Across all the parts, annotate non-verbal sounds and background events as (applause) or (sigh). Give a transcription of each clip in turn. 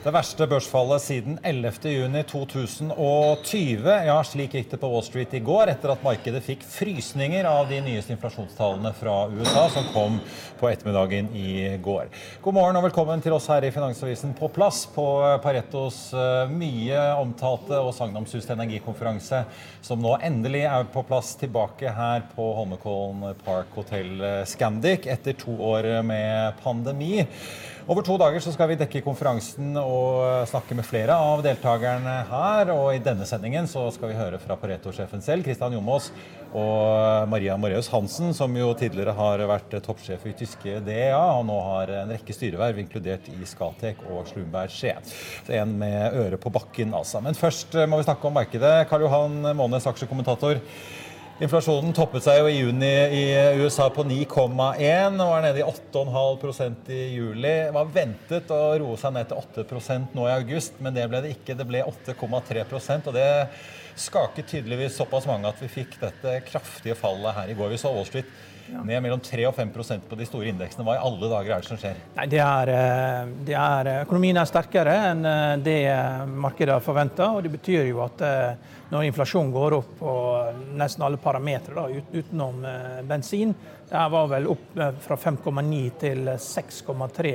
Det verste børsfallet siden 11.6.2020. Ja, slik gikk det på Wall Street i går, etter at markedet fikk frysninger av de nyeste inflasjonstallene fra USA som kom på ettermiddagen i går. God morgen og velkommen til oss her i Finansavisen på plass på Paretos eh, mye omtalte og sagnomsuste energikonferanse, som nå endelig er på plass tilbake her på Holmenkollen Park Hotel Scandic etter to år med pandemi. Over to dager så skal vi dekke konferansen og snakke med flere av deltakerne her. Og i denne sendingen så skal vi høre fra Pareto-sjefen selv, Christian Jomås, og Maria Moreus Hansen, som jo tidligere har vært toppsjef i tyske DEA, og nå har en rekke styreverv, inkludert i Skatek og Slumberg Skje. Så en med øret på bakken, altså. Men først må vi snakke om markedet. Karl Johan Månes, aksjekommentator. Inflasjonen toppet seg jo i juni i USA på 9,1 og er nede i 8,5% i juli. Det var ventet å roe seg ned til 8% nå i august, men det ble det ikke. Det ble 8,3% og det skaket tydeligvis såpass mange at vi fikk dette kraftige fallet her i går. Vi så Wall Street ned mellom 3 og 5% på de store indeksene. Hva i alle dager er det som skjer? Nei, det er, det er, økonomien er sterkere enn det markedet har forventa. Det betyr jo at når inflasjonen går opp på nesten alle parametere, utenom bensin Det var vel opp fra 5,9 til 6,3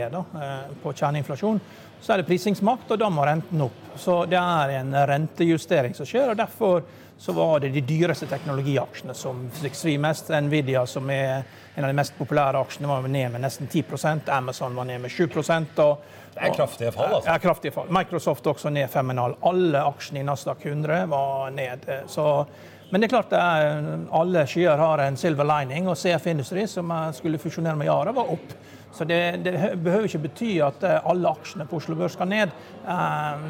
på kjerneinflasjon. Så er det prisingsmakt, og da må renten opp. Så det er en rentejustering som skjer. og derfor så var det de dyreste teknologiaksjene som fikk svi mest. Nvidia, som er en av de mest populære aksjene, var ned med nesten 10% Amazon var ned med 7 og, Det er kraftige fall, altså. Ja, kraftige fall. Microsoft også ned 5,5. Alle aksjene i Nasdaq 100 var ned. Så, men det er klart er, alle skyer har en silver lining, og CF Industry, som skulle fusjonere med Yara, var opp. Så det, det behøver ikke bety at alle aksjene på Oslo Børs skal ned. Um,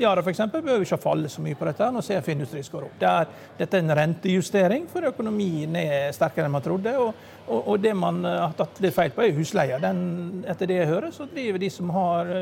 Yara f.eks. behøver ikke falle så mye på dette når CF Industri går opp. Det er, dette er en rentejustering, for økonomien er sterkere enn man trodde. Og, og, og det man har tatt litt feil på, er husleia. Den, etter det jeg hører, så driver de som har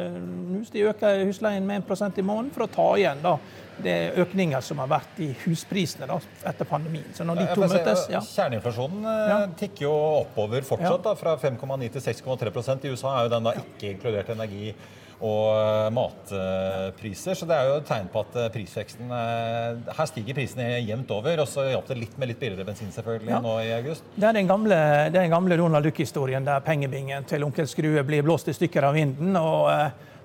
hus, de øker husleien med 1% i måneden for å ta igjen da, det økninger som har vært i husprisene da, etter pandemien. Så når de to møtes, ja. Kjerneinflasjonen ja. tikker jo oppover fortsatt, da, fra 5,9 til 6,3% I USA er jo den da ikke inkludert energi og matpriser. Så det er jo et tegn på at prisveksten Her stiger prisene jevnt over. Og så hjalp det litt med litt billigere bensin selvfølgelig ja. nå i august. Det er den gamle, det er den gamle Donald Duck-historien der pengebingen til onkel Skrue blir blåst i stykker av vinden. og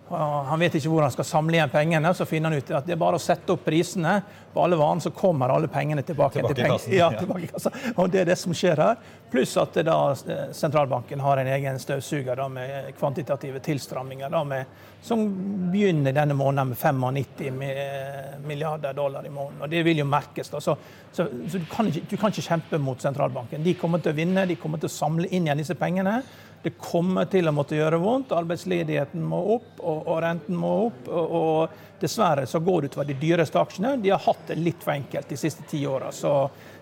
han vet ikke hvor han skal samle igjen pengene. Så finner han ut at det er bare å sette opp prisene på alle varene, så kommer alle pengene tilbake, tilbake til. Ja, tilbake i kassa. Og det er det som skjer her. Pluss at da sentralbanken har en egen støvsuger da, med kvantitative tilstramminger da, med, som begynner denne måneden med 95 milliarder dollar i måneden. Og det vil jo merkes. da, så, så, så du, kan ikke, du kan ikke kjempe mot sentralbanken. De kommer til å vinne, de kommer til å samle inn igjen disse pengene. Det kommer til å måtte gjøre vondt. Arbeidsledigheten må opp, og, og renten må opp. Og, og, dessverre så går det utover de dyreste aksjene. De har hatt det litt for enkelt de siste ti åra. Så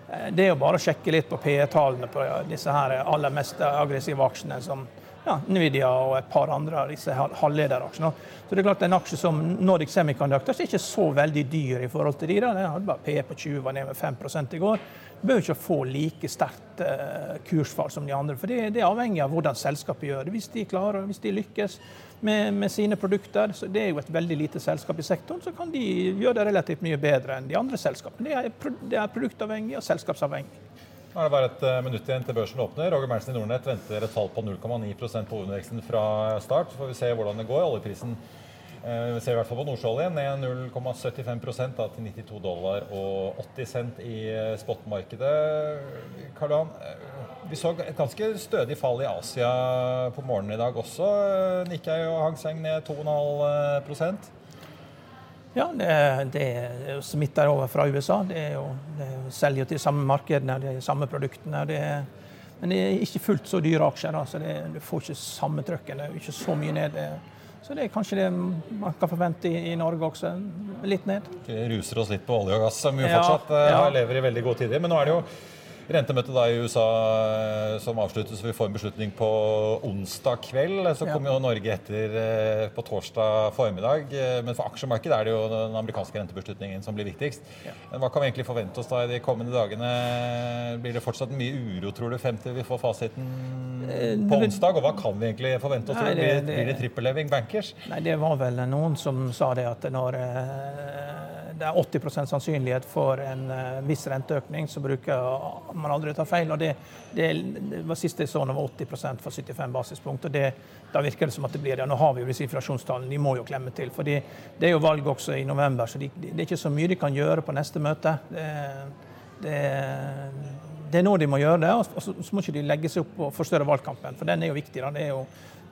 det er jo bare å sjekke litt på PE-tallene på disse her aller mest aggressive aksjene. som ja, Nvidia og et par andre av disse halvlederaksjene. Så det er klart En aksje som Nordic Semiconductors er ikke så veldig dyr i forhold til de. da. Den hadde bare PE på 20, var ned med 5 i går. Behøver ikke få like sterkt uh, kursfall som de andre. for det, det, er avhengig av hvordan selskapet gjør det. Hvis de klarer, hvis de lykkes med, med, sine produkter, så det er jo et veldig lite selskap i sektoren, så kan de gjøre det relativt mye bedre enn de andre selskapene. Det er, det er produktavhengig og selskapsavhengig. Nå er det bare et uh, minutt igjen til børsen åpner. Roger Berntsen i Nordnett venter et fall på 0,9% på underveksten fra start. Så får vi se hvordan det går. Oljeprisen vi ser i hvert fall på nordsjøoljen ned 0,75 da, til 92 dollar og 80 cent i spotmarkedet. spotmarkedet. Karlan, vi så et ganske stødig fall i Asia på morgenen i dag også. Nikkei og Hang Seng ned 2,5% Ja, det, det smitter over fra USA. Det, jo, det selger jo til samme markedene, de samme produktene. Det men det er ikke fullt så dyre aksjer. Da, så det, du får ikke samme trøkken. Det er ikke så mye ned. Så det er kanskje det man kan forvente i, i Norge også. Litt ned. Vi ruser oss litt på olje og gass, som jo fortsatt ja, ja. lever i veldig gode tider. Men nå er det jo rentemøtet da i USA eh, som avsluttes. Vi får en beslutning på onsdag kveld. Så kommer jo Norge etter eh, på torsdag formiddag. Eh, men for aksjemarkedet er det jo den amerikanske rentebeslutningen som blir viktigst. Men hva kan vi egentlig forvente oss da i de kommende dagene? Blir det fortsatt mye uro, tror du, frem til vi får fasiten på onsdag? Og hva kan vi egentlig forvente oss? Nei, det, det, blir det trippelleving bankers? Nei, det var vel noen som sa det at når det er 80% sannsynlighet for en uh, viss renteøkning, så bruker man aldri å ta feil. og Det, det, det var siste jeg så, var 80% for 75 basispunkt. og det, Da virker det som at det blir det. Ja, Nå har vi jo disse inflasjonstallene, de må jo klemme til. for Det er jo valg også i november, så de, det er ikke så mye de kan gjøre på neste møte. Det, det er nå de må gjøre det, og så, må ikke de legge seg opp og forstørre valgkampen. For den er jo viktig. da, Det er jo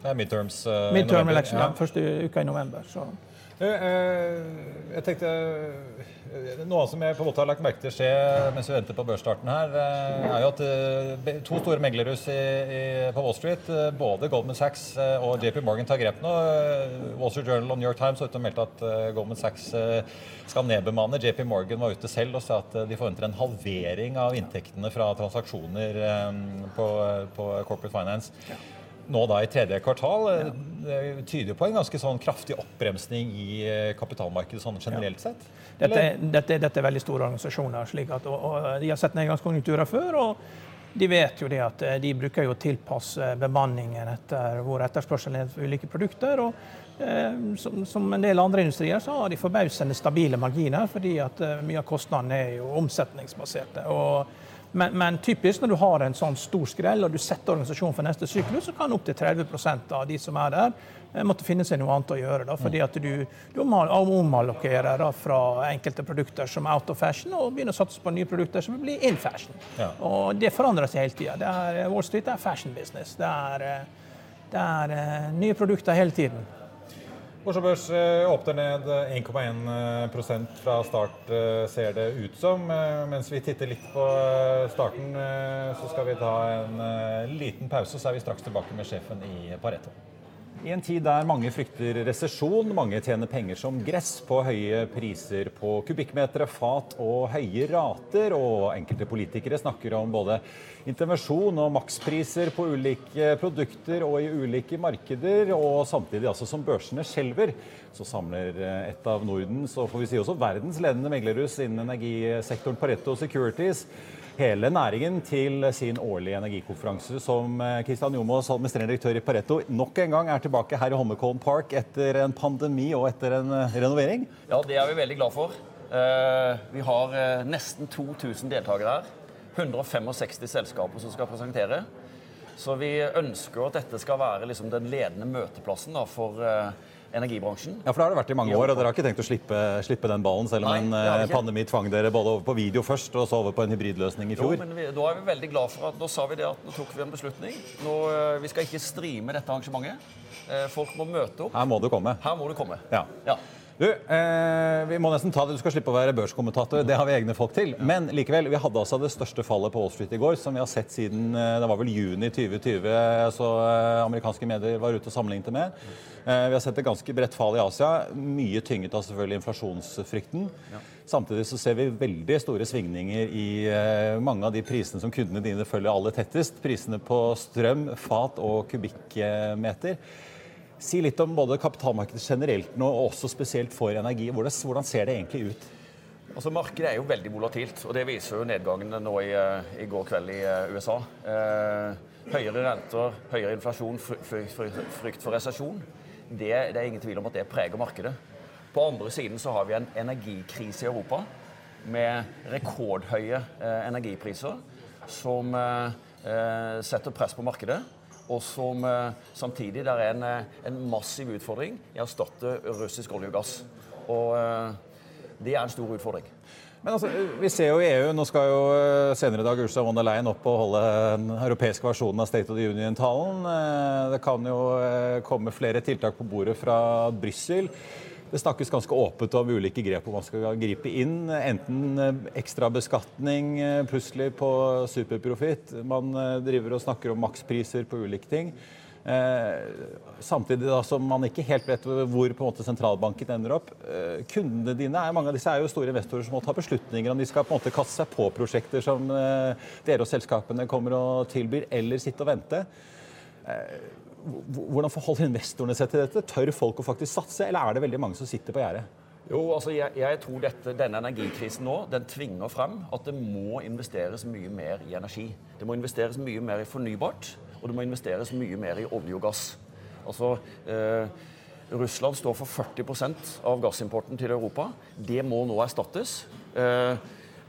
det er midterms uh, midterm election, ja. Første uka i november. så... Eh, eh, jeg tenkte eh, Noe som jeg på en måte har lagt merke til skje mens vi venter på børsstarten her, er jo at to store meglerhus på Wall Street, både Goldman Sachs og JP Morgan, tar grep nå. Wall Street Journal og New York Times har ute og meldt at Goldman Sachs skal nedbemanne. JP Morgan var ute selv og sa at de forventer en halvering av inntektene fra transaksjoner på, på Corporate Finance. Nå da i tredje kvartal. Ja. Det tyder på en ganske sånn kraftig oppbremsning i eh, kapitalmarkedet sånn generelt sett? Dette, dette, dette, er veldig store organisasjoner. slik at, og, og De har sett nedgangskonjunkturer før. og de vet jo det at eh, de bruker jo å tilpasse bemanningen etter hvor etterspørselen er for ulike produkter. og eh, som, som, en del andre industrier så har de forbausende stabile marginer, fordi at eh, mye av kostnadene er jo omsetningsbaserte. og men, men, typisk når du har en sånn stor skrell og du setter organisasjonen for neste syklus, så kan opptil 30% av de som er der, eh, måtte finne seg noe annet å gjøre. Da, fordi at du, du omallokerer fra enkelte produkter som er out of fashion og begynner å satse på nye produkter som blir in fashion. Ja. Og det forandrer seg hele tida. Wall Street er fashion business. Det er, eh, det er eh, nye produkter hele tiden. Oslo Børs eh, åpner ned 1,1 eh, fra start, eh, ser det ut som. Mens vi titter litt på starten, så skal vi ta en liten pause, så er vi straks tilbake med sjefen i Pareto. I en tid der mange frykter resesjon, mange tjener penger som gress på høye priser på kubikkmetere, fat og høye rater, og enkelte politikere snakker om både intervensjon og makspriser på ulike produkter og i ulike markeder, og samtidig altså som børsene skjelver, så samler et av Nordens og får vi si også verdens ledende meglerhus innen energisektoren Pareto Securities hele næringen til sin årlige energikonferanse, som Kristian eh, Jomås, administrerende direktør i Pareto, nok en gang er tilbake her i Holmenkollen Park etter en pandemi og etter en eh, renovering? Ja, det er vi veldig glad for. Eh, vi har nesten 2000 deltakere her. 165 selskaper som skal presentere. Så vi ønsker at dette skal være liksom den ledende møteplassen for energibransjen. Ja, for det har det vært i mange år, og dere har ikke tenkt å slippe, slippe den ballen, selv om Nei, en eh, pandemi tvang dere både over på video først og så over på en hybridløsning i fjor? Jo, men vi, da er vi veldig glad for at nå sa vi det at nå tok vi en beslutning. Nå, eh, vi skal ikke streame dette arrangementet. Eh, folk må møte opp. Her må du komme. Her må du komme. Ja. ja. Du, eh, Vi må nesten ta det. Du skal slippe å være børskommentator. Det har vi egne folk til. Men likevel, vi hadde altså det største fallet på Wall Street i går, som vi har sett siden eh, det var vel juni 2020, så eh, amerikanske medier var ute og sammenlignet med. Eh, vi har sett et ganske bredt fall i Asia, mye tynget av selvfølgelig inflasjonsfrykten. Ja. Samtidig så ser vi veldig store svingninger i eh, mange av de prisene som kundene dine følger aller tettest. Prisene på strøm, fat og kubikkmeter. Si litt om både kapitalmarkedet generelt nå, og også spesielt for energi. Hvordan ser det egentlig ut? Altså Markedet er jo veldig volatilt, og det viser jo nedgangen nå i, eh, i går kveld i eh, USA. Eh, høyere renter, høyere inflasjon, frykt for resesjon. Det, det, er ingen tvil om at det preger markedet. På andre siden så har vi en energikrise i Europa med rekordhøye eh, energipriser som eh, setter press på markedet og som eh, samtidig der er en, eh, en massiv utfordring i å erstatte russisk olje og gass. Og eh, det er en stor utfordring. Men altså, vi ser jo i EU, Nå skal jo senere i dag Ursula von der Leyen opp og holde den europeiske versjonen av State of the Union-talen. Det kan jo komme flere tiltak på bordet fra Brussel. Det snakkes ganske åpent om ulike grep hvor man skal gripe inn. Enten ekstrabeskatning ekstra beskatning plutselig på superprofitt. Man driver og snakker om makspriser på ulike ting. Eh, samtidig da, som man ikke helt vet hvor på en måte sentralbanken ender opp. Eh, kundene dine er, mange av disse er jo store investorer som må ta beslutninger om de skal på en måte kaste seg på prosjekter som eh, dere og selskapene kommer og tilbyr, eller sitte og vente. Hvordan forholder investorene seg til dette? Tør folk å faktisk satse, eller er det veldig mange som sitter på gjerdet? Jo, altså jeg, jeg tror dette, Denne energikrisen nå den tvinger frem at det må investeres mye mer i energi. Det må investeres mye mer i fornybart og det må investeres mye mer i olje og gass. Altså, eh, Russland står for 40% av gassimporten til Europa. Det må nå erstattes. Eh,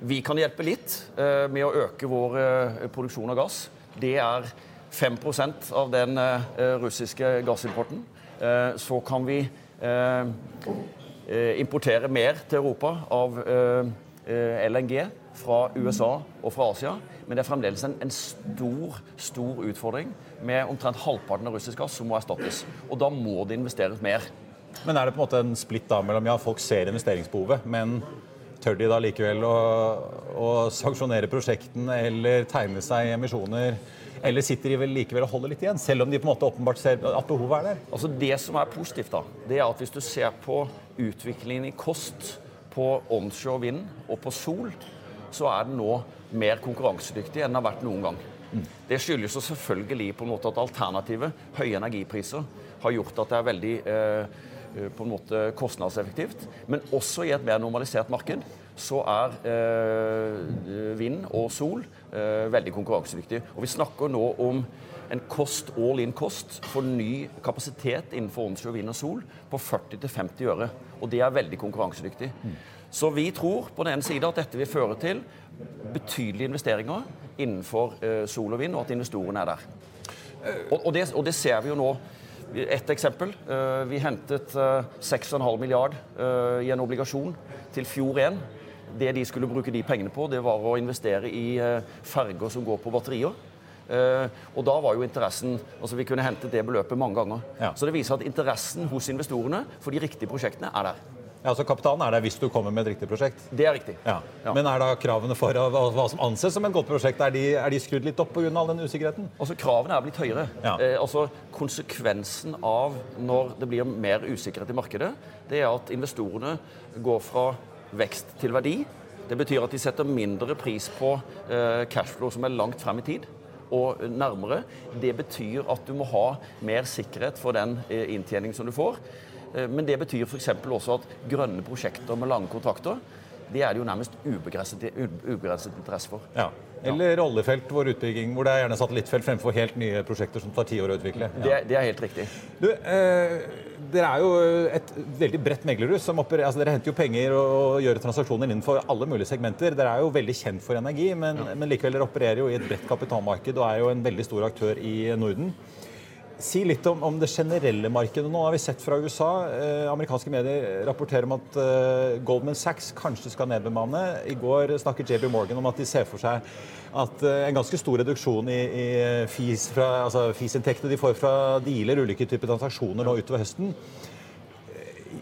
vi kan hjelpe litt eh, med å øke vår eh, produksjon av gass. Det er 5% av den eh, russiske gassimporten. Eh, så kan vi importere mer til Europa av LNG fra USA og fra Asia. Men det er fremdeles en, en, stor stor utfordring med omtrent halvparten av russisk gass som må erstattes. Og da må det investeres mer. Men er det på en måte en splitt da mellom ja, folk ser investeringsbehovet, men tør de da likevel å, å sanksjonere prosjektene eller tegne seg emisjoner? Eller sitter de vel likevel og holder litt igjen, selv om de på en måte åpenbart ser at behovet er der? Altså Det som er positivt, da, det er at hvis du ser på utviklingen i kost på onshore vind og på sol, så er den nå mer konkurransedyktig enn den har vært noen gang. Mm. Det skyldes jo selvfølgelig på en måte at alternativet, høye energipriser, har gjort at det er veldig eh, på en måte kostnadseffektivt. Men også i et mer normalisert marked så er eh, vind og sol eh, veldig konkurransedyktig. Og vi snakker nå om en kost all in-kost for ny kapasitet innenfor onshore vind og sol på 40-50 øre. Og det er veldig konkurransedyktig. Så vi tror på den ene side at dette vil føre til betydelige investeringer innenfor eh, sol og vind, og at investorene er der. Og, og, det, og, det, ser vi jo nå. Et eksempel. Eh, vi hentet eh, 6,5 milliard eh, i en obligasjon til Fjord 1. Det de skulle bruke de pengene på, det var å investere i eh, ferger som går på batterier. Uh, og da var jo interessen altså Vi kunne hentet det beløpet mange ganger. Ja. Så det viser at interessen hos investorene for de riktige prosjektene er der. Ja, så Kapitalen er der hvis du kommer med et riktig prosjekt? Det er riktig. Ja. Ja. Men er da kravene for hva som anses som et godt prosjekt, er de, er de skrudd litt opp pga. all den usikkerheten? Altså, Kravene er blitt høyere. Ja. Eh, altså, Konsekvensen av når det blir mer usikkerhet i markedet, det er at investorene går fra vekst til verdi. Det betyr at de setter mindre pris på eh, cashflow som er langt frem i tid og nærmere. Det betyr at du må ha mer sikkerhet for den eh, inntjeningen som du får. Eh, men det betyr f.eks. også at grønne prosjekter med lange kontrakter det er det jo nærmest ubegrenset, ubegrenset interesse for. Ja. Eller rollefelt hvor utbygging, hvor det er gjerne satellittfelt fremfor helt nye prosjekter som tar ti år å utvikle. Ja. Det, det, er helt riktig. Du, eh, dere er jo et veldig bredt meglerhus. som altså Dere henter jo penger og gjør transaksjoner innenfor alle mulige segmenter. Dere er jo veldig kjent for energi, men, ja. men likevel dere opererer jo i et bredt kapitalmarked og er jo en veldig stor aktør i Norden. Si litt om, om, det generelle markedet. Nå har vi sett fra USA. Eh, amerikanske medier rapporterer om at eh, Goldman Sachs kanskje skal nedbemanne. I går snakket JB Morgan om at de ser for seg at eh, en ganske stor reduksjon i, i fees altså fees-inntektene de får fra dealer, ulike typer transaksjoner nå utover høsten.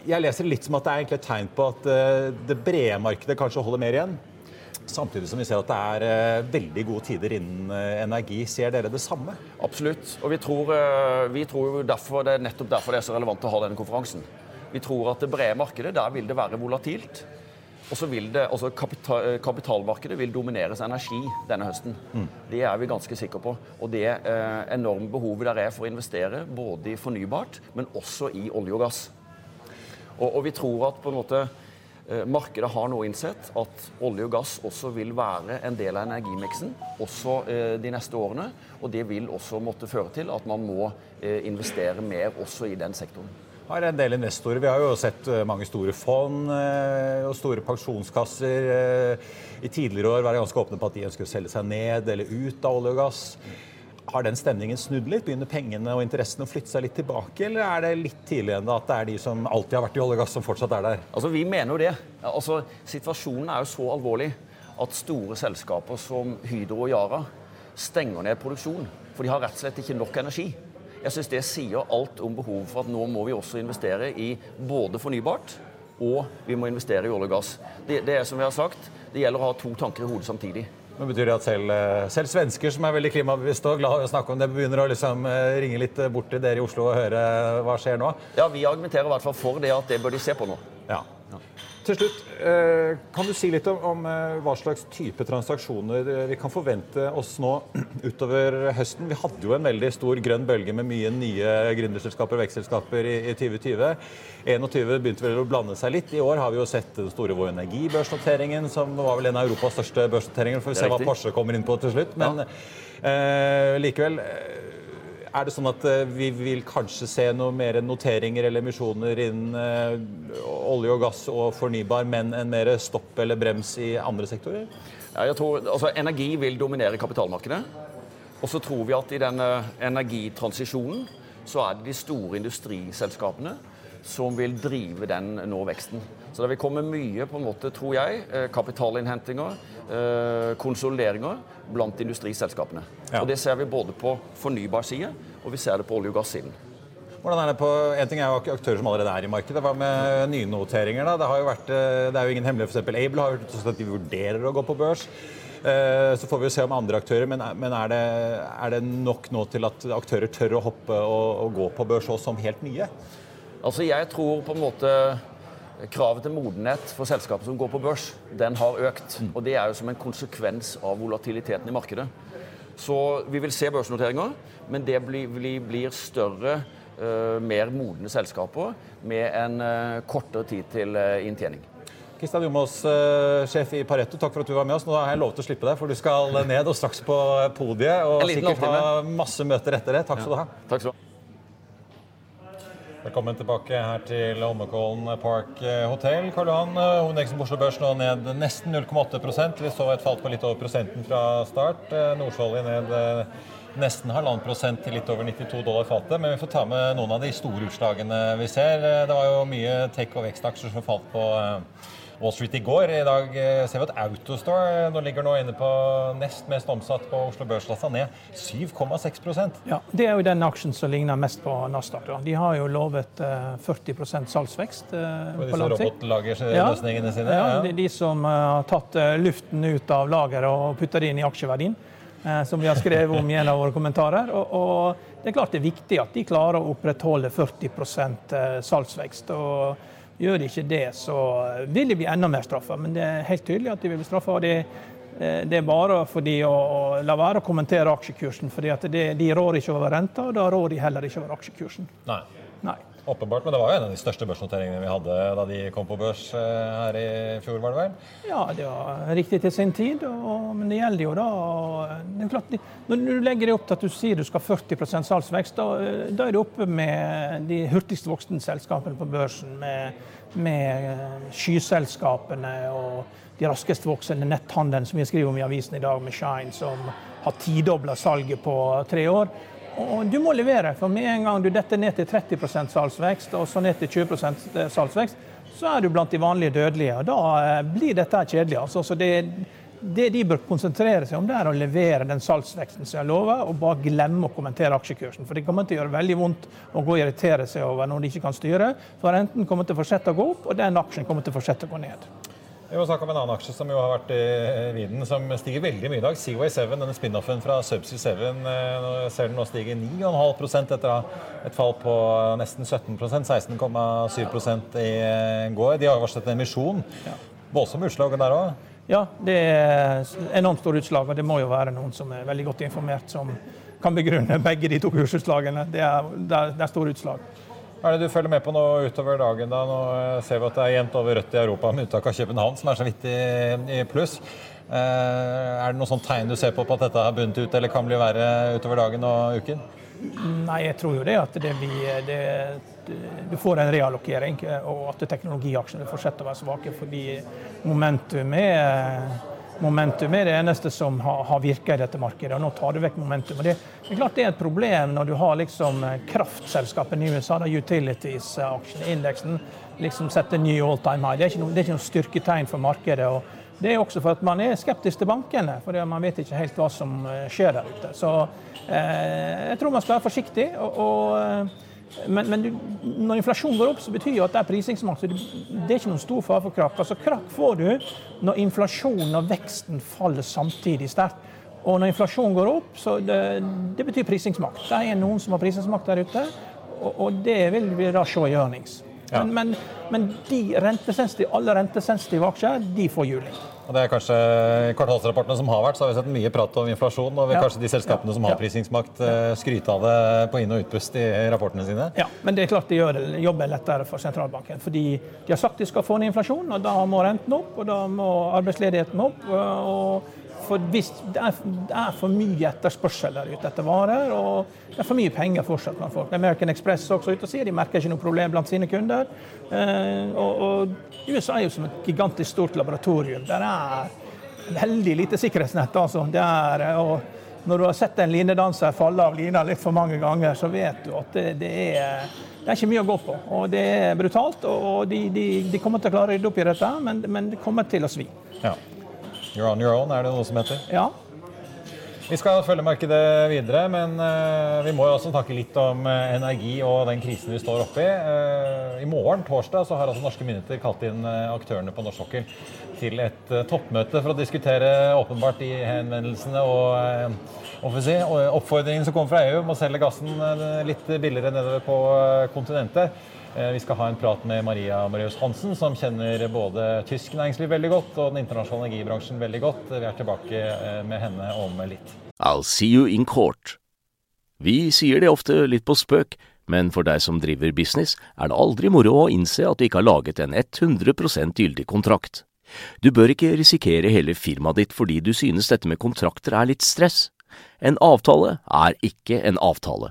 Jeg leser litt som at det er egentlig et tegn på at eh, det brede markedet kanskje holder mer igjen. Samtidig som vi ser at det er eh, veldig gode tider innen eh, energi. Ser dere det samme? Absolutt. Og vi tror, eh, vi tror derfor, det er nettopp derfor det er så relevant å ha denne konferansen. Vi tror at det brede markedet, der vil det være volatilt. Og så vil det, altså kapital, Kapitalmarkedet vil domineres av energi denne høsten. Mm. Det er vi ganske sikre på. Og det eh, enorme behovet der er for å investere både i fornybart, men også i olje og gass. Og, og vi tror at på en måte markedet har nå innsett at olje og gass også vil være en del av energimiksen også eh, de neste årene. Og det vil også måtte føre til at man må eh, investere mer også i den sektoren. Har en del investorer. Vi har jo sett mange store fond og store pensjonskasser i tidligere år være ganske åpne på at de ønsker å selge seg ned eller ut av olje og gass. Har den stemningen snudd litt? Begynner pengene og interessene å flytte seg litt tilbake? Eller er det litt tidlig ennå at det er de som alltid har vært i olje og gass, som fortsatt er der? Altså, Vi mener jo det. Altså, Situasjonen er jo så alvorlig at store selskaper som Hydro og Yara stenger ned produksjon. For de har rett og slett ikke nok energi. Jeg syns det sier alt om behovet for at nå må vi også investere i både fornybart og vi må investere i olje og gass. Det, det er som vi har sagt, det gjelder å ha to tanker i hodet samtidig. Men betyr det at selv, eh, selv, svensker som er veldig klimabevisste og glad i å snakke om det, begynner å liksom eh, ringe litt bort til dere i Oslo og høre hva skjer nå? Ja, vi argumenterer i hvert fall for det at det bør de se på nå. Ja. Til slutt, eh, kan du si litt om, eh, hva slags type transaksjoner eh, vi kan forvente oss nå (clears throat) utover høsten? Vi hadde jo en veldig stor grønn bølge med mye nye gründerselskaper og vekstselskaper i, i 2020. 2021 begynte vel å blande seg litt. I år har vi jo sett den store Vår Energi-børsnoteringen, som var vel en av Europas største børsnoteringer. Får vi se hva Porsche kommer inn på til slutt. Men ja. eh, likevel er det sånn at eh, vi vil kanskje se noe mer noteringer eller emisjoner innen eh, olje og gass og fornybar, men en mer stopp eller brems i andre sektorer? Ja, jeg tror, altså, Energi vil dominere kapitalmarkedet. Og så tror vi at i denne energitransisjonen så er det de store industriselskapene som vil drive den nå veksten. Så det vil komme mye, på en måte, tror jeg, eh, kapitalinnhentinger, konsolideringer blant industriselskapene. Ja. Og Det ser vi både på fornybar side og vi ser det på olje- og gassiden. Hvordan er det på, En ting er jo aktører som allerede er i markedet. Hva med nynoteringer? da? Det, har jo vært, eh, det er jo ingen hemmelighet. F.eks. Able har jo sagt at de vurderer å gå på børs. Eh, så får vi jo se om andre aktører, men, men er, det, er, det, nok nå til at aktører tør å hoppe og, og gå på børs også som helt nye? Altså Jeg tror på en måte kravet til modenhet for selskaper som går på børs, den har økt. Og det er jo som en konsekvens av volatiliteten i markedet. Så vi vil se børsnoteringer, men det blir, blir større, uh, mer modne selskaper med en uh, kortere tid til uh, inntjening. Kristian Jomås, sjef i Pareto, takk for at du var med oss. Nå har jeg lovet å slippe deg, for du skal ned og straks på podiet. Og sikkert ha masse møter etter det. Takk skal du ha. Takk skal du ha. Velkommen tilbake her til Holmenkollen Park Hotel. Karl Johan, Hovedeksen på Oslo Børs nå ned nesten 0,8% Vi så et fall på litt over prosenten fra start. Nordsjøolje ned eh, nesten halvannen prosent til litt over 92 dollar fatet. Men vi får ta med noen av de store utslagene vi ser. Det var jo mye tech- og vekstaksjer som falt på eh, Wall Street i går. I dag eh, ser vi at Autostore eh, nå ligger nå inne på nest mest omsatt på Oslo Børs, ned 7,6% Ja, Det er jo den aksjen som ligner mest på Nasdaq. Da. De har jo lovet 40 eh, salgsvekst på disse robotlagerløsningene ja, sine? Ja, ja. De, de som har tatt luften ut av lageret og putta det inn i aksjeverdien. Som vi har skrevet om i en av våre kommentarer. Og, og det er klart det er viktig at de klarer å opprettholde 40 salgsvekst. og Gjør de ikke det, så vil de bli enda mer straffa. Men det er helt tydelig at de vil bli straffa. Det, eh, det, er bare for de å, å, la være å kommentere aksjekursen. for de rår ikke over renta, og da rår de heller ikke over aksjekursen. Nei. Åpenbart, men det var jo en av de største børsnoteringene vi hadde da de kom på børs eh, her i fjor, var det vel? Ja, det var riktig til sin tid, og, men det gjelder jo da det er klart, Når du legger det opp til at du sier du skal ha 40 salgsvekst, da, da, er du oppe med de hurtigst voksende selskapene på børsen, med, med eh, skyselskapene og de raskest voksende netthandelen som vi skriver om i avisen i dag, med Shine, som har tidobla salget på tre år. Og du må levere, for med en gang du detter ned til 30% salgsvekst, og så ned til 20 eh, salgsvekst, så er du blant de vanlige dødelige. og Da eh, blir dette kjedelig. Altså, så det, det, de bør konsentrere seg om, det er å levere den salgsveksten som jeg lover, og bare glemme å kommentere aksjekursen. For det kommer til å gjøre veldig vondt å gå og irritere seg over når de ikke kan styre. For renten kommer til å fortsette å gå opp, og den aksjen kommer til å fortsette å gå ned. Vi må snakke om en annen aksje som jo har vært i vinden, som stiger veldig mye i dag. Seaway 7, denne spin-offen fra Subsea 7, eh, ser den nå stige 9,5% etter et fall på nesten 17% 16,7% i går. De har varslet en emisjon. Voldsomme utslag der òg? Ja, det er enormt store utslag. Og det må jo være noen som er veldig godt informert, som kan begrunne begge de to kursutslagene. Det er, det er store utslag. Hva er det du følger med på nå utover dagen? da? Nå eh, ser vi at det er jevnt over rødt i Europa, med unntak av København, som er så vidt i, pluss. Eh, er det noen sånn tegn du ser på på at dette har bundet ut, eller kan bli verre utover dagen og uken? Nei, jeg tror jo det at det blir det, Du får en reallokering, og at teknologiaksjene fortsetter å være svake fordi momentum er momentum er det eneste som har, har virka i dette markedet. og Nå tar du vekk momentum. og det, det, er klart det er et problem når du har liksom eh, kraftselskapene i USA, da utilities-aksjen, indeksen, liksom setter ny all time high. Det er ikke noe, er styrketegn for markedet. og det er også for at man er skeptisk til bankene. For man vet ikke helt hva som eh, skjer der ute. Så eh, jeg tror man skal være forsiktig. og, og eh, men, du, når inflasjonen går opp, så betyr jo at det er prisingsmakt. Så det, det, er ikke noen stor fare for krakk. Altså Krakk får du når inflasjonen og veksten faller samtidig sterkt. Og når inflasjonen går opp, så det, det betyr prisingsmakt. Det er noen som har prisingsmakt der ute, og, og det vil vi da se i earnings. Ja. Men, men, men de rentesensitive, alle rentesensitive aksjer de får juling. Og det er kanskje kvartalsrapportene som har vært, så har vi sett mye prat om inflasjon. Og vil ja. kanskje de selskapene som har prisingsmakt, eh, skryte av det på inn- og utpust i rapportene sine? Ja, men det er klart de gjør jobben lettere for sentralbanken. Fordi de har sagt de skal få ned inflasjon, og da må renten opp, og da må arbeidsledigheten opp. og for hvis det er, for mye etterspørsel der ute etter varer, og det er for mye penger fortsatt blant folk. American Express er også ute og sier de merker ikke noe problem blant sine kunder. Eh, og, og, USA er jo som et gigantisk stort laboratorium. Der er veldig lite sikkerhetsnett. altså. Det er, og når du har sett en linedanser falle av lina litt for mange ganger, så vet du at det, det, er, det er ikke mye å gå på. Og det er brutalt. Og de, de, de kommer til å klare å rydde opp i dette, men, men det kommer til å svi. Ja. You're on your own, er det noe som heter? Ja. Vi skal følge markedet videre, men uh, vi må jo også snakke litt om uh, energi og den krisen vi står oppi. Uh, I morgen, torsdag, så har altså norske myndigheter kalt inn aktørene på norsk sokkel til et toppmøte for å diskutere åpenbart de henvendelsene og, og si, oppfordringen som kommer fra EU om å selge gassen litt billigere nedover på kontinentet. Eh, vi skal ha en prat med Maria Marius Hansen, som kjenner både tysk næringsliv veldig godt og den internasjonale energibransjen veldig godt. Vi er tilbake eh, med henne om litt. I'll see you in court. Vi sier det ofte litt på spøk, men for deg som driver business, er det aldri moro å innse at du ikke har laget en 100% gyldig kontrakt. Du bør ikke risikere hele firmaet ditt fordi du synes dette med kontrakter er litt stress. En avtale er ikke en avtale.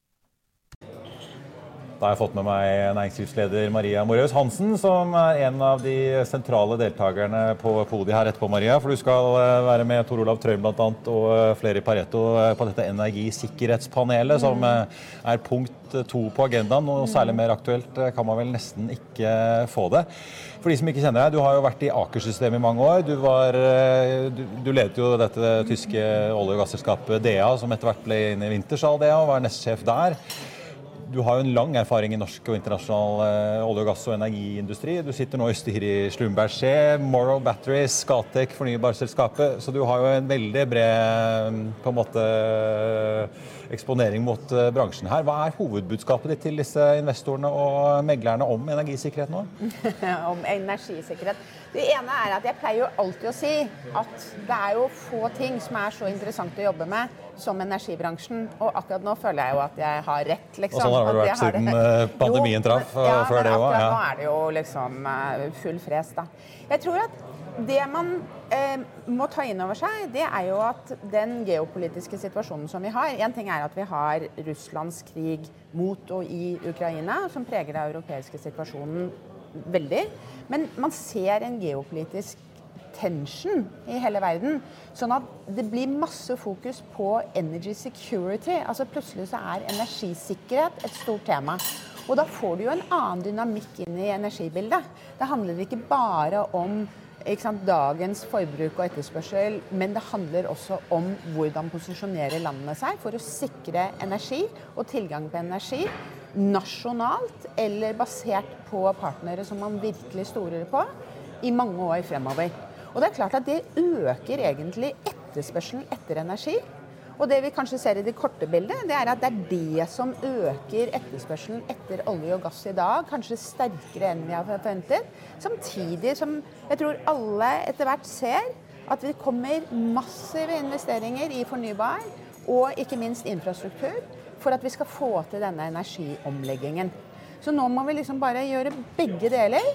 Da har jeg fått med meg næringslivsleder Maria Moraus Hansen, som er en av de sentrale deltakerne på podiet her etterpå, Maria. For du skal eh, være med Tor Olav Trøim bl.a. og eh, flere i Pareto eh, på dette energisikkerhetspanelet, som er punkt to på agendaen. Og særlig mer aktuelt kan man vel nesten ikke få det. For de som ikke kjenner deg, du har jo vært i Aker-systemet i mange år. Du, var, du, du, ledet jo dette tyske olje- og gasselskapet DEA, som etter hvert ble inn i Wintershall DEA, og var nestsjef der. Du har jo en lang erfaring i norsk og internasjonal eh, olje-, og gass- og energiindustri. Du sitter nå i styret i Slumberg Morrow Batteries, Scatec, fornybarselskapet. Så du har jo en veldig bred på en måte, eksponering mot eh, bransjen her. Hva er hovedbudskapet ditt til disse investorene og meglerne om energisikkerhet nå? (laughs) om energisikkerhet? Det ene er at jeg pleier jo alltid å si at det er jo få ting som er så interessant å jobbe med som energibransjen. Og akkurat nå føler jeg jo at jeg har rett, liksom. Og sånn har det vært siden det. Eh, pandemien traff ja, før det òg. Ja, nå er det jo liksom eh, full fres, da. Jeg tror at det man eh, må ta inn over seg, det er jo at den geopolitiske situasjonen som vi har Én ting er at vi har Russlands krig mot og i Ukraina, som preger den europeiske situasjonen veldig. Men man ser en geopolitisk tension i hele verden. Sånn at det blir masse fokus på energy security. Altså Plutselig så er energisikkerhet et stort tema. Og da får du jo en annen dynamikk inn i energibildet. Det handler ikke bare om dagens forbruk og etterspørsel, men det handler også om hvordan posisjonerer landene seg for å sikre energi og tilgang på energi nasjonalt eller basert på partnere som man virkelig stoler på, i mange år fremover. Og det er klart at det øker egentlig etterspørselen etter energi. Og det vi kanskje ser i det korte bildet, det er at det er det som øker etterspørselen etter olje og gass i dag, kanskje sterkere enn vi har forventet. Samtidig som jeg tror alle etter hvert ser at det kommer massive investeringer i fornybar og ikke minst infrastruktur for at vi skal få til denne energiomleggingen. Så nå må vi liksom bare gjøre begge deler.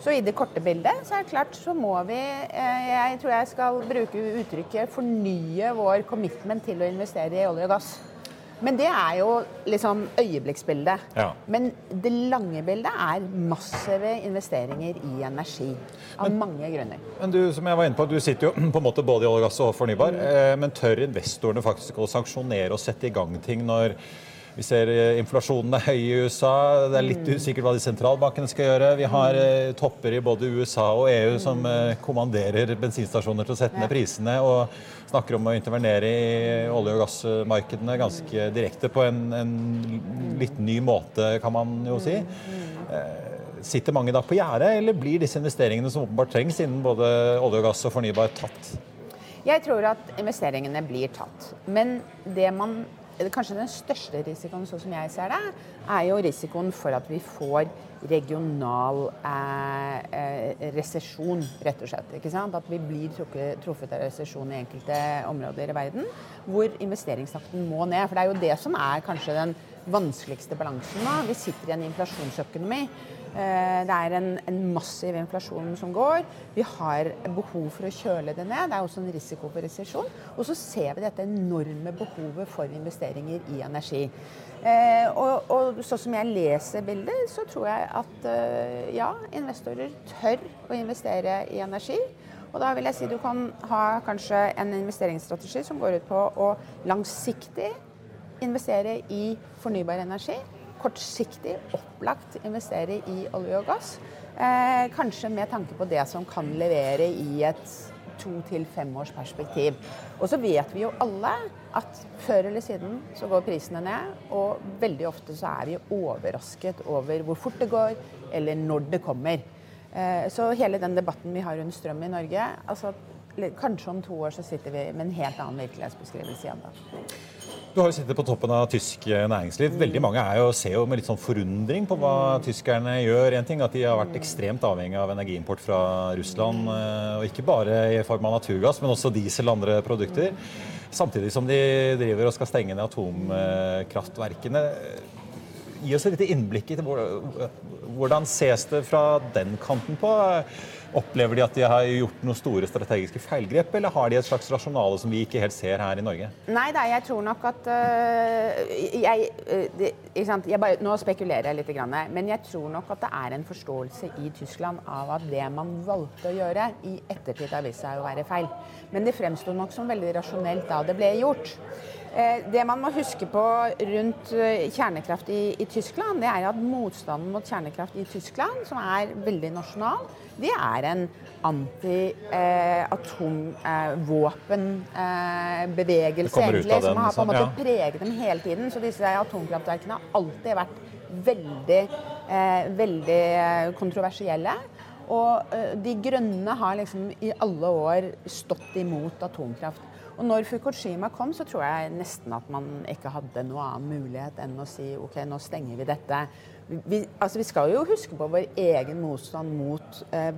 Så i det korte bildet så er det klart så må vi eh, Jeg tror jeg skal bruke uttrykket 'fornye vår commitment til å investere i olje og gass'. Men det er jo liksom øyeblikksbildet. Ja. Men det lange bildet er massive investeringer i energi. Av men, mange grunner. Men du som jeg var inne på, du sitter jo (clears throat) på en måte både i olje og gass og fornybar. Mm. Men tør investorene faktisk å sanksjonere og sette i gang ting når vi ser eh, inflasjonen er høy i USA. Det er litt mm. usikkert hva de sentralbankene skal gjøre. Vi har mm. eh, topper i både USA og EU som mm. eh, kommanderer bensinstasjoner til å sette ned prisene. og snakker om å intervenere i olje- og gassmarkedene ganske direkte på en, en litt ny måte, kan man jo si. Sitter mange da på gjerdet, eller blir disse investeringene som åpenbart trengs innen både olje og gass og fornybar, tatt? Jeg tror at investeringene blir tatt. Men det man kanskje den største risikoen, sånn som jeg ser det, er jo risikoen for at vi får regional eh, eh, resesjon, rett og slett. Ikke sant? At vi blir truffet av resesjon i enkelte områder i verden hvor investeringstakten må ned. For det er jo det som er kanskje den vanskeligste balansen nå. Vi sitter i en inflasjonsøkonomi det er en, en, massiv inflasjon som går. Vi har behov for å kjøle det ned. Det er også en risiko for resesjon. Og så ser vi dette enorme behovet for investeringer i energi. Eh, og, og sånn som jeg leser bildet, så tror jeg at eh, ja, investorer tør å investere i energi. Og da vil jeg si du kan ha kanskje en investeringsstrategi som går ut på å langsiktig investere i fornybar energi kortsiktig opplagt investere i olje og gass. Eh, kanskje med tanke på det som kan levere i et to- til fem års perspektiv. Og så vet vi jo alle at før eller siden så går prisene ned, og veldig ofte så er vi overrasket over hvor fort det går, eller når det kommer. Eh, så hele den debatten vi har rundt strøm i Norge altså Kanskje om to år så sitter vi med en helt annen virkelighetsbeskrivelse igjen da. Du har jo sittet på toppen av tysk næringsliv. Veldig mange jo, ser jo med litt sånn forundring på hva tyskerne gjør. En ting at De har vært ekstremt avhengig av energiimport fra Russland. Eh, og Ikke bare i form av naturgass, men også diesel og andre produkter. Samtidig som de driver og skal stenge ned atomkraftverkene. Gi oss et lite innblikk i hvordan ses det fra den kanten på. Opplever de at de har gjort noen store strategiske feilgrep, eller har de et slags rasjonale som vi ikke helt ser her i Norge? Nei da, jeg tror nok at uh, jeg, uh, det, jeg bare, Nå spekulerer jeg litt, men jeg tror nok at det er en forståelse i Tyskland av at det man valgte å gjøre, i ettertid har vist seg å være feil. Men det fremsto nok som veldig rasjonelt da det ble gjort. Eh, det man må huske på rundt eh, kjernekraft i, i, Tyskland, det er at motstanden mot kjernekraft i Tyskland, som er veldig nasjonal, det er en anti-atomvåpenbevegelse, eh, egentlig, som har på en måte ja. preget dem hele tiden. Så disse atomkraftverkene har alltid vært veldig, eh, veldig kontroversielle. Og eh, De Grønne har liksom i alle år stått imot atomkraft. Og når Fukushima kom, så tror jeg nesten at man ikke hadde noen annen mulighet enn å si OK, nå stenger vi dette. Vi, altså vi skal jo huske på vår egen motstand mot eh,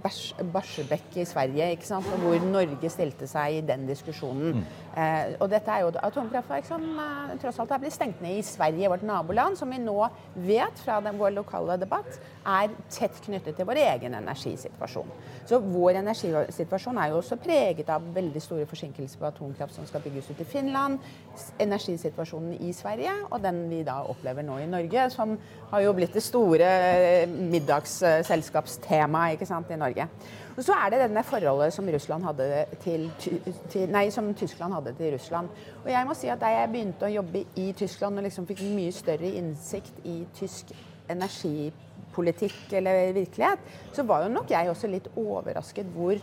Barsebekk i Sverige, ikke sant? og hvor Norge stilte seg i den diskusjonen. Mm. Eh, og dette er jo atomkraftverk som eh, tross alt er blitt stengt ned i Sverige, vårt naboland, som vi nå vet fra den, vår lokale debatt er tett knyttet til vår egen energisituasjon. Så vår energisituasjon er jo også preget av veldig store forsinkelser på atomkraft som skal bygges ut i Finland, energisituasjonen i Sverige og den vi da opplever nå i Norge, som har jo blitt det store eh, middagsselskapstemaet ikke sant, i Norge. Og så er det denne forholdet som, til, til, nei, som, Tyskland hadde til Russland. Og jeg må si at Da jeg begynte å jobbe i Tyskland og liksom fikk mye større innsikt i tysk energipolitikk, politikk eller virkelighet, så var jo nok jeg også litt overrasket hvor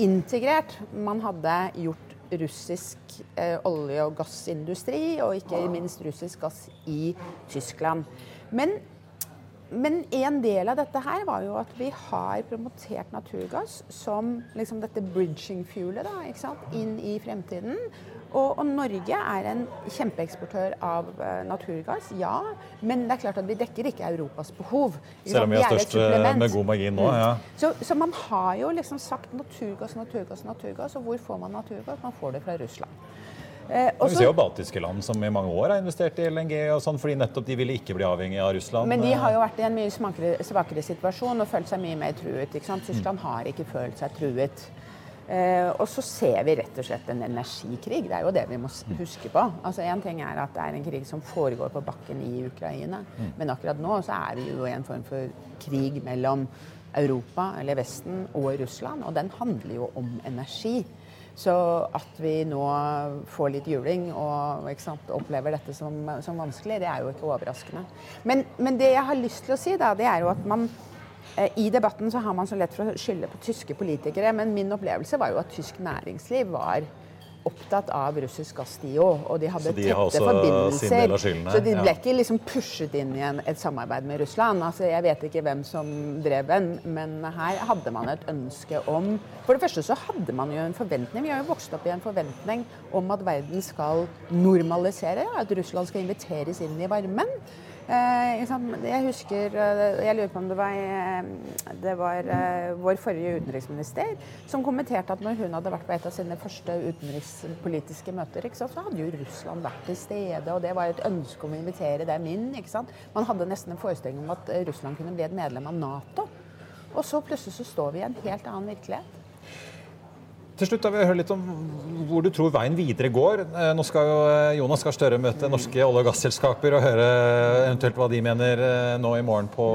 integrert man hadde gjort russisk eh, olje- og gassindustri, og ikke minst russisk gass i Tyskland. Men men en del av dette her var jo at vi har promotert naturgass som liksom dette bridging-fuelet inn i fremtiden. Og, og, Norge er en kjempeeksportør av uh, naturgass, ja. Men det er klart at vi dekker ikke Europas behov. Selv om vi er størst eh, med god margin nå, ja. Mm. Så, så, man har jo liksom sagt naturgass, naturgass, naturgass. Og hvor får man naturgass? Man får det fra Russland. Eh, også, vi ser jo baltiske land som i mange år har investert i LNG, og sånn, fordi nettopp de ville ikke bli avhengig av Russland. Men de har jo vært i en mye svakere, svakere situasjon og følt seg mye mer truet. ikke Tyskland mm. har ikke følt seg truet. Eh, og så ser vi rett og slett en energikrig. Det er jo det vi må huske på. Altså Én ting er at det er en krig som foregår på bakken i Ukraina, mm. men akkurat nå så er vi jo i en form for krig mellom Europa, eller Vesten, og Russland. Og den handler jo om energi. Så at vi nå får litt juling og sant, opplever dette som, som, vanskelig, det er jo ikke overraskende. Men, men det jeg har lyst til å si, da, det er jo at man Eh, I debatten så har man så lett for å skylde på tyske politikere, men min opplevelse var jo at tysk næringsliv var opptatt av russisk gass, de òg. Og de hadde de tette forbindelser. Så de ble ikke liksom pushet inn i en, et samarbeid med Russland. Altså, jeg vet ikke hvem som drev den, men her hadde man et ønske om For det første så hadde man jo en forventning. Vi har jo vokst opp i en forventning om at verden skal normalisere, at Russland skal inviteres inn i varmen. Eh, jeg husker eh, Jeg lurer på om det var, eh, det var vår forrige utenriksminister som kommenterte at når hun hadde vært på et av sine første utenrikspolitiske møter, så hadde jo Russland vært til stede, og det var et ønske om å invitere dem inn. Man hadde nesten en forestilling om at Russland kunne bli et medlem av Nato. Og så plutselig så står vi i en helt annen virkelighet. Til slutt vil jeg høre litt om hvor du tror veien videre går. Eh, nå skal jo eh, Jonas Gahr Støre møte norske olje- og gasselskaper og høre eventuelt hva de mener eh, nå i morgen på,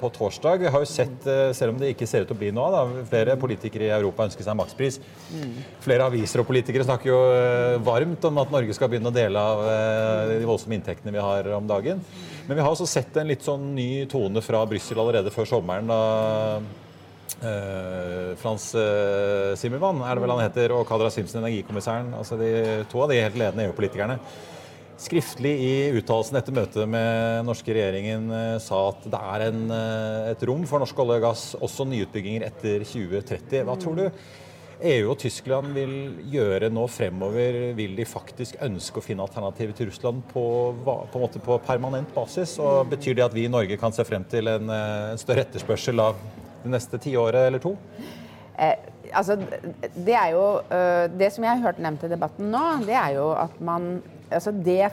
på, torsdag. Vi har jo sett, selv om det ikke ser ut til å bli noe av, flere politikere i Europa ønsker seg makspris. Flere aviser og politikere snakker jo varmt om at Norge skal begynne å dele av de voldsomme inntektene vi har om dagen. Men vi har også sett en litt sånn ny tone fra Brussel allerede før sommeren. da Uh, Frans uh, Zimmermann er det vel han heter, og Kadra Simsen, energikommissæren. altså de, To av de helt ledende EU-politikerne. Skriftlig i uttalelsen etter møtet med norske regjeringen uh, sa at det er en, et rom for norsk olje og gass, også nyutbygginger etter 2030. Hva tror du EU og Tyskland vil gjøre nå fremover? Vil de faktisk ønske å finne alternativer til Russland på, på, på permanent basis? Og Betyr det at vi i Norge kan se frem til en, en større etterspørsel av det neste tiåret eller to? Eh, altså, det er jo uh, Det som jeg har hørt nevnt i debatten nå, det er jo at man altså det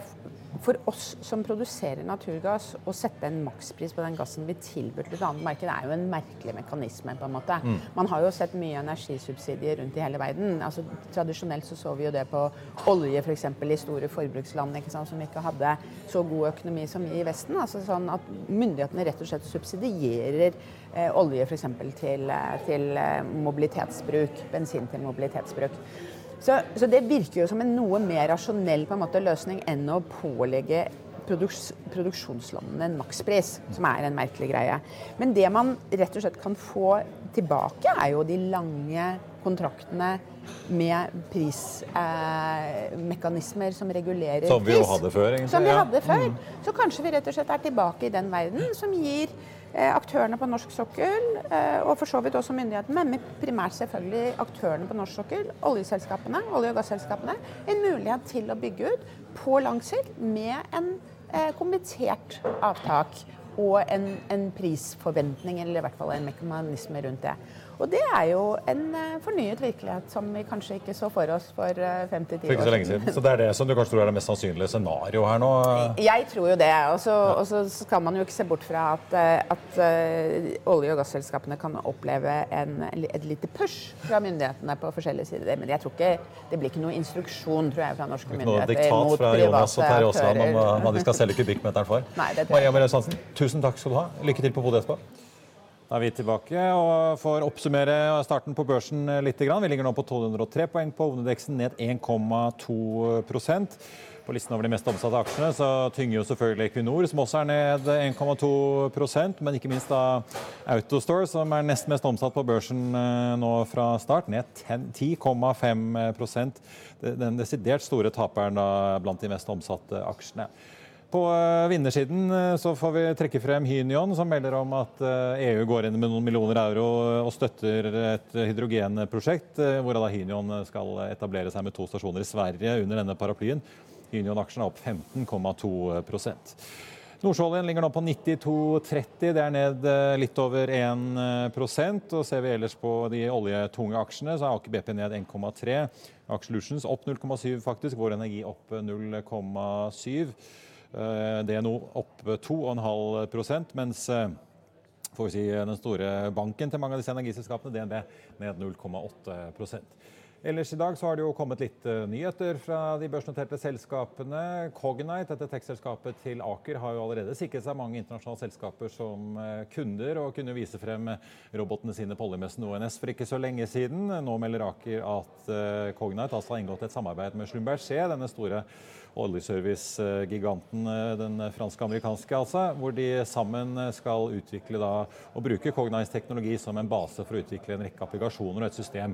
for oss som produserer naturgass, å sette en makspris på den gassen vi tilbyr til et annet marked, er jo en merkelig mekanisme. på en måte. Mm. Man har jo sett mye energisubsidier rundt i hele verden. Altså, tradisjonelt så, så vi jo det på olje f.eks. i store forbruksland ikke sant, som ikke hadde så god økonomi som i Vesten. Altså sånn at Myndighetene rett og slett subsidierer eh, olje f.eks. Til, eh, til eh, mobilitetsbruk, bensin til mobilitetsbruk. Så, så, det virker jo som en noe mer rasjonell på en måte, løsning enn å pålegge produks, produksjonslandene en makspris, som er en merkelig greie. Men det man rett og slett kan få tilbake, er jo de lange kontraktene med prismekanismer eh, som regulerer pris. Som vi jo hadde før, egentlig. Som vi hadde før. Mm. Så kanskje vi rett og slett er tilbake i den verden som gir Eh, aktørene på norsk sokkel, eh, og for så vidt også myndighetene, men primært selvfølgelig aktørene på norsk sokkel, oljeselskapene, olje- og gasselskapene, en mulighet til å bygge ut på lang sikt med en eh, avtak og en, en prisforventning, eller i hvert fall en mekanisme rundt det. Og det er jo en uh, fornyet virkelighet som vi kanskje ikke så for oss for uh, 50-10 år siden. siden. Så det er det som du kanskje tror er det mest sannsynlige scenarioet her nå? Jeg tror jo det. Og så skal man jo ikke se bort fra at, at olje- og gasselskapene kan oppleve en, et lite push fra myndighetene på forskjellige sider. Men jeg tror ikke det blir ikke noe instruksjon tror jeg, fra norske myndigheter mot private aktører. Noe diktat fra Jonas og Terje Aasland om hva de skal selge kubikkmeteren for. (laughs) Nei, Maria Møres Hansen, tusen takk skal du ha. Lykke til på Bodø etterpå. Da er vi tilbake og får oppsummere starten på børsen litt. Vi ligger nå på 1203 poeng på hovedindeksen, ned 1,2% På listen over de mest omsatte aksjene så tynger jo selvfølgelig Equinor, som også er ned 1,2% men ikke minst da Autostore, som er nest mest omsatt på børsen eh, nå fra start, ned 10,5% Den desidert store taperen da blant de mest omsatte aksjene. På eh, vinnersiden eh, så får vi trekke frem Hynion, som melder om at EU e går inn med noen millioner euro og støtter et hydrogenprosjekt, hvor da Hynion skal etablere seg med to stasjoner i Sverige under denne paraplyen. Hynion-aksjen er opp 15,2% Nordsjøoljen ligger nå på 92,30. Det er ned litt over 1% og Ser vi ellers på de oljetunge aksjene, så er Aker BP ned 1,3. Aksjelutions opp 0,7 faktisk. Vår Energi opp 0,7. Eh, det er nå opp 2,5% mens eh, får vi si, den store banken til mange av disse energiselskapene, DNB, ned 0,8 Ellers i dag så har det jo kommet litt uh, nyheter fra de børsnoterte selskapene. Cognite, dette tekstselskapet til Aker, har jo allerede sikret seg mange internasjonale selskaper som uh, kunder, og kunne vise frem robotene sine på oljemessen ONS for ikke så lenge siden. Nå melder Aker at Cognite altså har inngått et samarbeid med Schlumberger, denne store oljeservice-giganten, den fransk-amerikanske, altså, hvor de sammen skal utvikle da, og bruke Cognites teknologi som en base for å utvikle en rekke applikasjoner og et system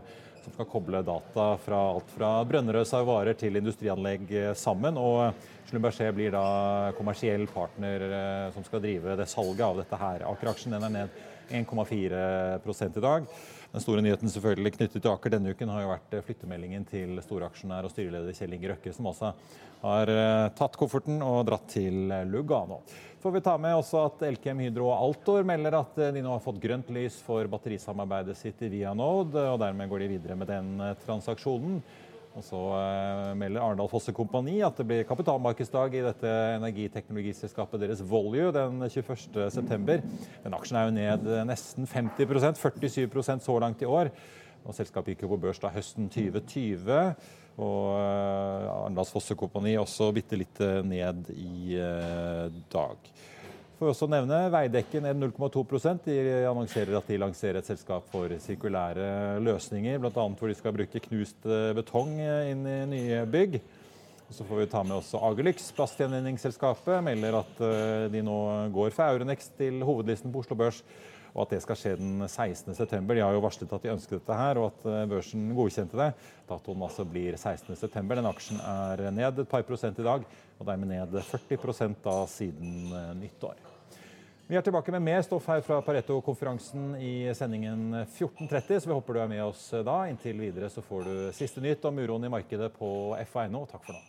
som skal koble data fra alt fra brønnreservoarer til industrianlegg sammen. og Schlumberger blir da kommersiell partner eh, som skal drive det salget av dette her. Aker-aksjen er ned 1,4 i dag. Den store nyheten selvfølgelig knyttet til Aker denne uken har jo vært eh, flyttemeldingen til storaksjonær og styreleder Kjell Inge Røkke, som også har eh, tatt kofferten og dratt til Lugano. Får vi ta med også at Elkem Hydro og Altor melder at eh, de nå har fått grønt lys for batterisamarbeidet sitt i Vianode, og dermed går de videre med den transaksjonen. Og så melder Arendal Fosse Kompani at det blir kapitalmarkedsdag i dette energiteknologiselskapet deres Volue den 21.9. Den aksjen er jo ned nesten 50% 47% så langt i år. Og Selskapet gikk jo på børs da høsten 2020. Og Arendals Fosse Kompani også bitte litt ned i dag. Får også nevne Veidekke ned 0,2% De annonserer at de lanserer et selskap for sirkulære løsninger, bl.a. hvor de skal bruke knust eh, betong eh, inn i nye bygg. Så får vi ta med også Agerlyx, plastgjenvinningsselskapet, melder at eh, de nå går fra Euronex til hovedlisten på Oslo Børs, og at det skal skje den 16.9. De har jo varslet at de ønsket dette her, og at børsen godkjente det. Datoen altså blir 16.9. Den aksjen er ned et par prosent i dag, og dermed ned 40% da siden nyttår. Vi er tilbake med mer stoff her fra Pareto-konferansen i sendingen 14.30, så vi håper du er med oss da. Inntil videre så får du siste nytt om uroen i markedet på FA.no. Takk for nå.